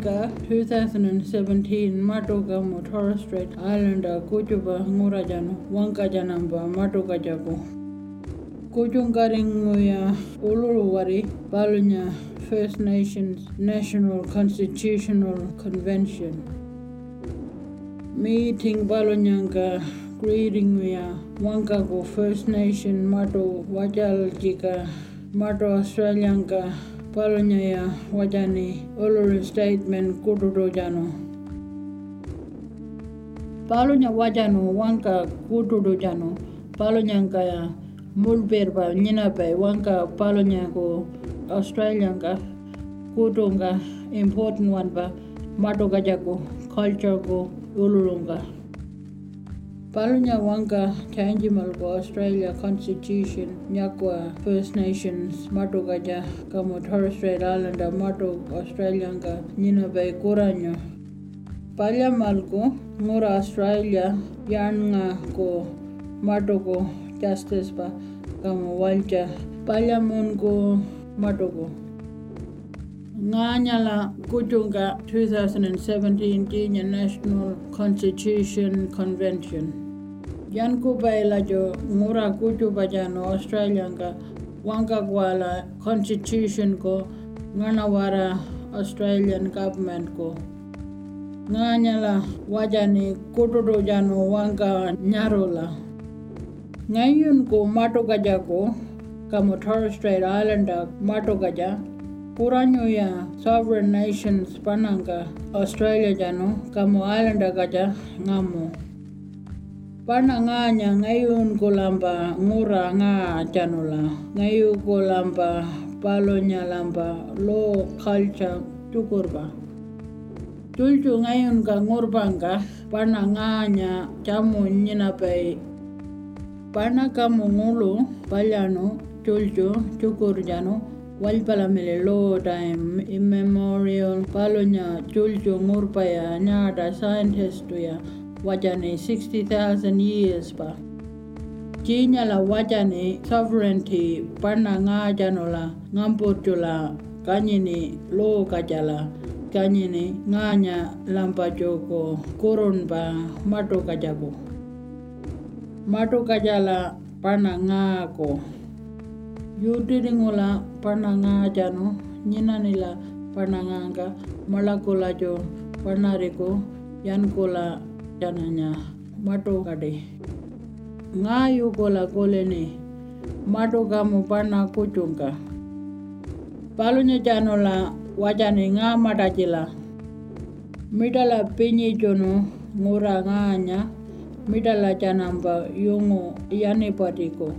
Inca 2017 Matoka Mo Torres Strait Islander Kuchuba wanka janamba Matoka Jago Kuchungaringuya Ulurwari Balunya First Nations National Constitutional Convention. Meeting Balunyanga Greeting Via Wankago First Nation Mato Wajal Jika Mato Australianka palñaya wajani olorin statement kududojano Palunya wajano wanka kududojano paluñankaya mulberba ñinapay wanka paluñako australianka kutunga important one ba madoga jago culture ko ululunga Palunya wanka change malko Australia Constitution nyakwa First Nations mato kaja kamo Torres Strait Islander mato Australian ka nina bay kuranyo. Palya malko ngura Australia yan nga ko mato ko justice ba kamo walcha. Palya mon ko. Nganyala Kujunga 2017 Kenya National Constitution Convention. Yan ko baila jo ngura kuju bajano Australian ka wangka kwala constitution ko nganawara Australian government ko. Nganyala wajani kutudo jano wangka nyarola. Ngayun ko mato ko kamo Torres Strait Islander mato Kuranyo ya sovereign nations pananga Australia jano kamo islander kaja ngamo. Pana nganya ngayun lamba ngura nga janula. Ngayu lamba palonya lamba lo culture tukurba. Tulju ngayun ka ngurbanga pana nganya nyina pay. Pana kamu ngulu palyano tulju tukur jano walpalamele lo time immemorial palonya chulcho ngurpaya nyada scientist ya wajane 60,000 years pa. Jinya la wajane sovereignty parna nga janola ngampurtula kanyini lo kajala kanyini nganya lampa joko kurun pa mato kajago. Mato kajala parna nga ko yudiringola pananga jano nyinanila pananganga malakola jo panariko yankola jananya mato kade ngayu kola kolene mato kamu pana kuchunga palunya janola wajane nga matajila. Midala pinyi jono ngura nganya midala janamba yungu yani patiko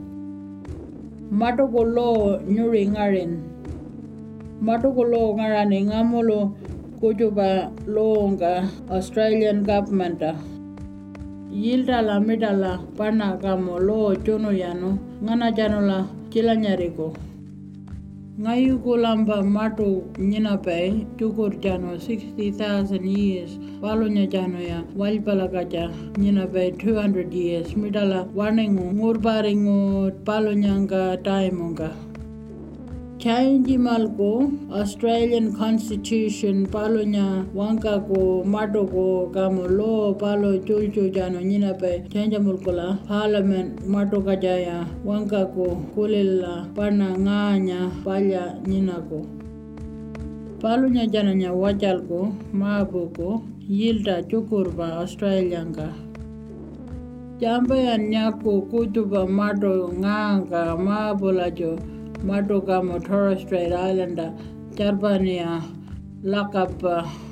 matokolo nyuri ngarin. Matokolo ngarani ngamolo kujuba longa Australian government yilda la midala pana kamo lo chono yano ngana jano la kilanyariko Ngayu Golamba Mato Ninapai, Tukur Jano, 60,000 years, Walonya Jano ya, Walpalaka ja, Ninapai 200 years, Midala Wanengu, Murbaringu, Palonyanga, Taimunga. Change malko Australian Constitution palonya wanka ko mato ko kamo lo palo chulchu jano nyina pe change mulkola parliament mato kajaya wanka ko kulilla pana nganya palya nyina ko palonya jana nya wajal ko mabu ko yilda chukurba Australian ka Jambayan nyako kutuba mato nganga mabula jo Matoka mo Torres Strait Islander Charbania lakap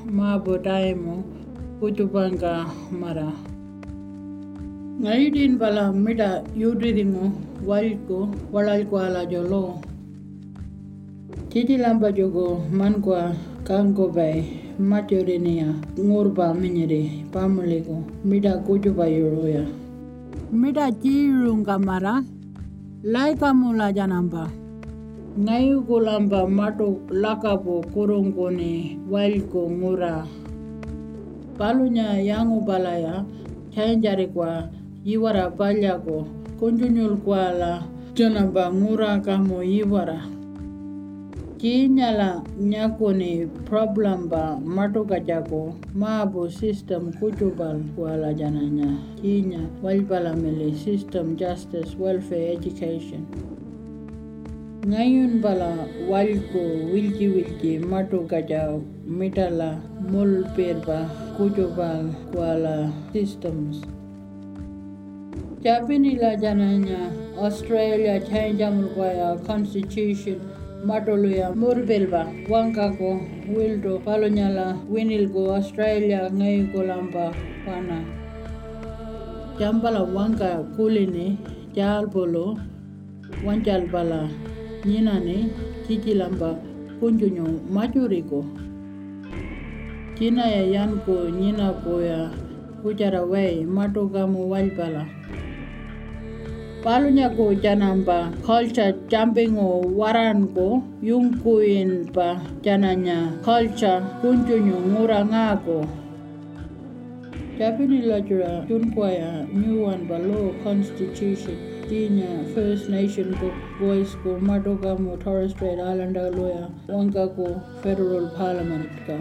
mabo taimo kutupanga mara. Ngaidin pala mida yudiringo walko walalko ala jolo. Titi lamba jogo mankwa kanko bay majorinia ngurba minyere pamuliko mida kujuba yoroya mida jirunga mara. Laika mula janamba Ngayukulamba mato lakapo korongone wailko ngura. Palunya yangu balaya chainjari kwa yiwara palyako konjunyul kwala jonamba ngura kamo yiwara. Kiinyala nyakone problem ba mato kachako maabo system kuchubal kwala jananya. Kiinya walpala mele system justice welfare education ngayun bala wal ko wilki wilki mato gaja mitala mul perba kujobal kuala systems. Japani la jananya Australia change amurwaya constitution matoluya murbelba wanga ko wildo palonyala winil go Australia ngay ko lamba pana. Jambala wanga kulini jalbolo wanjalbala. Ñinani kichilamba kunchuño machuriko. Chinaya yanku ñinakuya kucharaway matukamu wallpala. pa chananpa culture champingu waranku yunkuyinpa chanaña colcha kunchuño nguranqaku. Chapinilachura new one law constitution. Tinya First Nation ko voice ko madoga mo Torres Strait Islander lawyer wangka ko federal parliament ka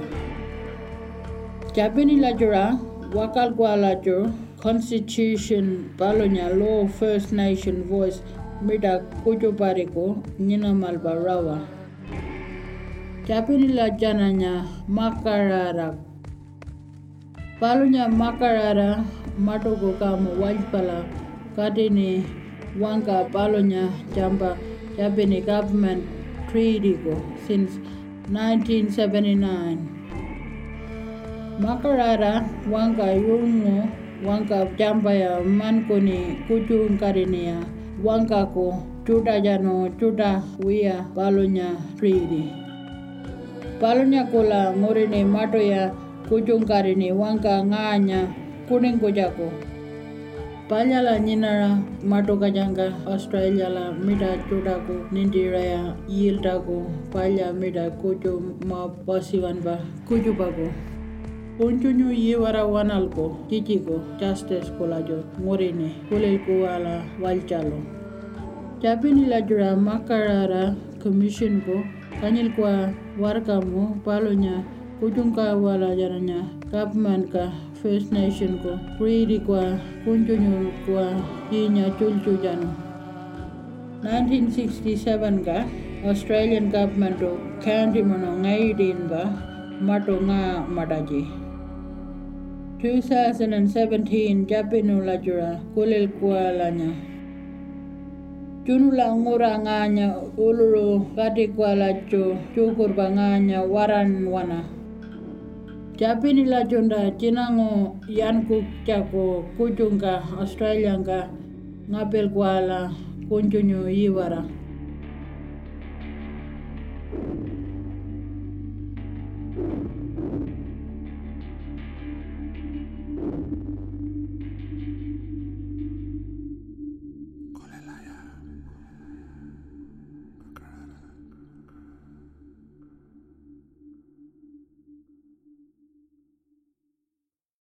Japini lajura wakal kwa lajura Constitution balonya law First Nation voice mida kujo bariko nyina malbarawa. Japini la jananya makarara. Balonya makarara matogo kamo wajpala kadini wanga balonya jamba Japanese government treaty since 1979. Makarara wanga yungo wanka jamba ya mankoni kucung karinia wanka ko cuda jano cuda wia balonya tridi balonya kola ngorine mato ya kucung karini wanka nganya kuning kojako Panya la nyinara mato kajanga Australia la mida cuda ko nindira ya yilda ko panya mida kucu ma pasiwan ba kucu bako Punchunyu yiwara wanalko chichiko justice kolajo morini kulelku wala walchalo. Chapini la jura makarara commission ko kanyil kwa warkamu palonya kujungka wala jaranya government ka First Nation ko kuiri kwa kunjunyu kwa yinya chulchu jano. 1967 ka Australian government to county mono ngai din ba mato nga madaji. 2017 Japinu lajura kulil kualanya. Junula ngura nganya uluru kati kualacho cukur banganya waran wana. Japani la chonda China ngo yan ku kya ko kujunga Australia nga ngapel kwa la kunchunyo iwara.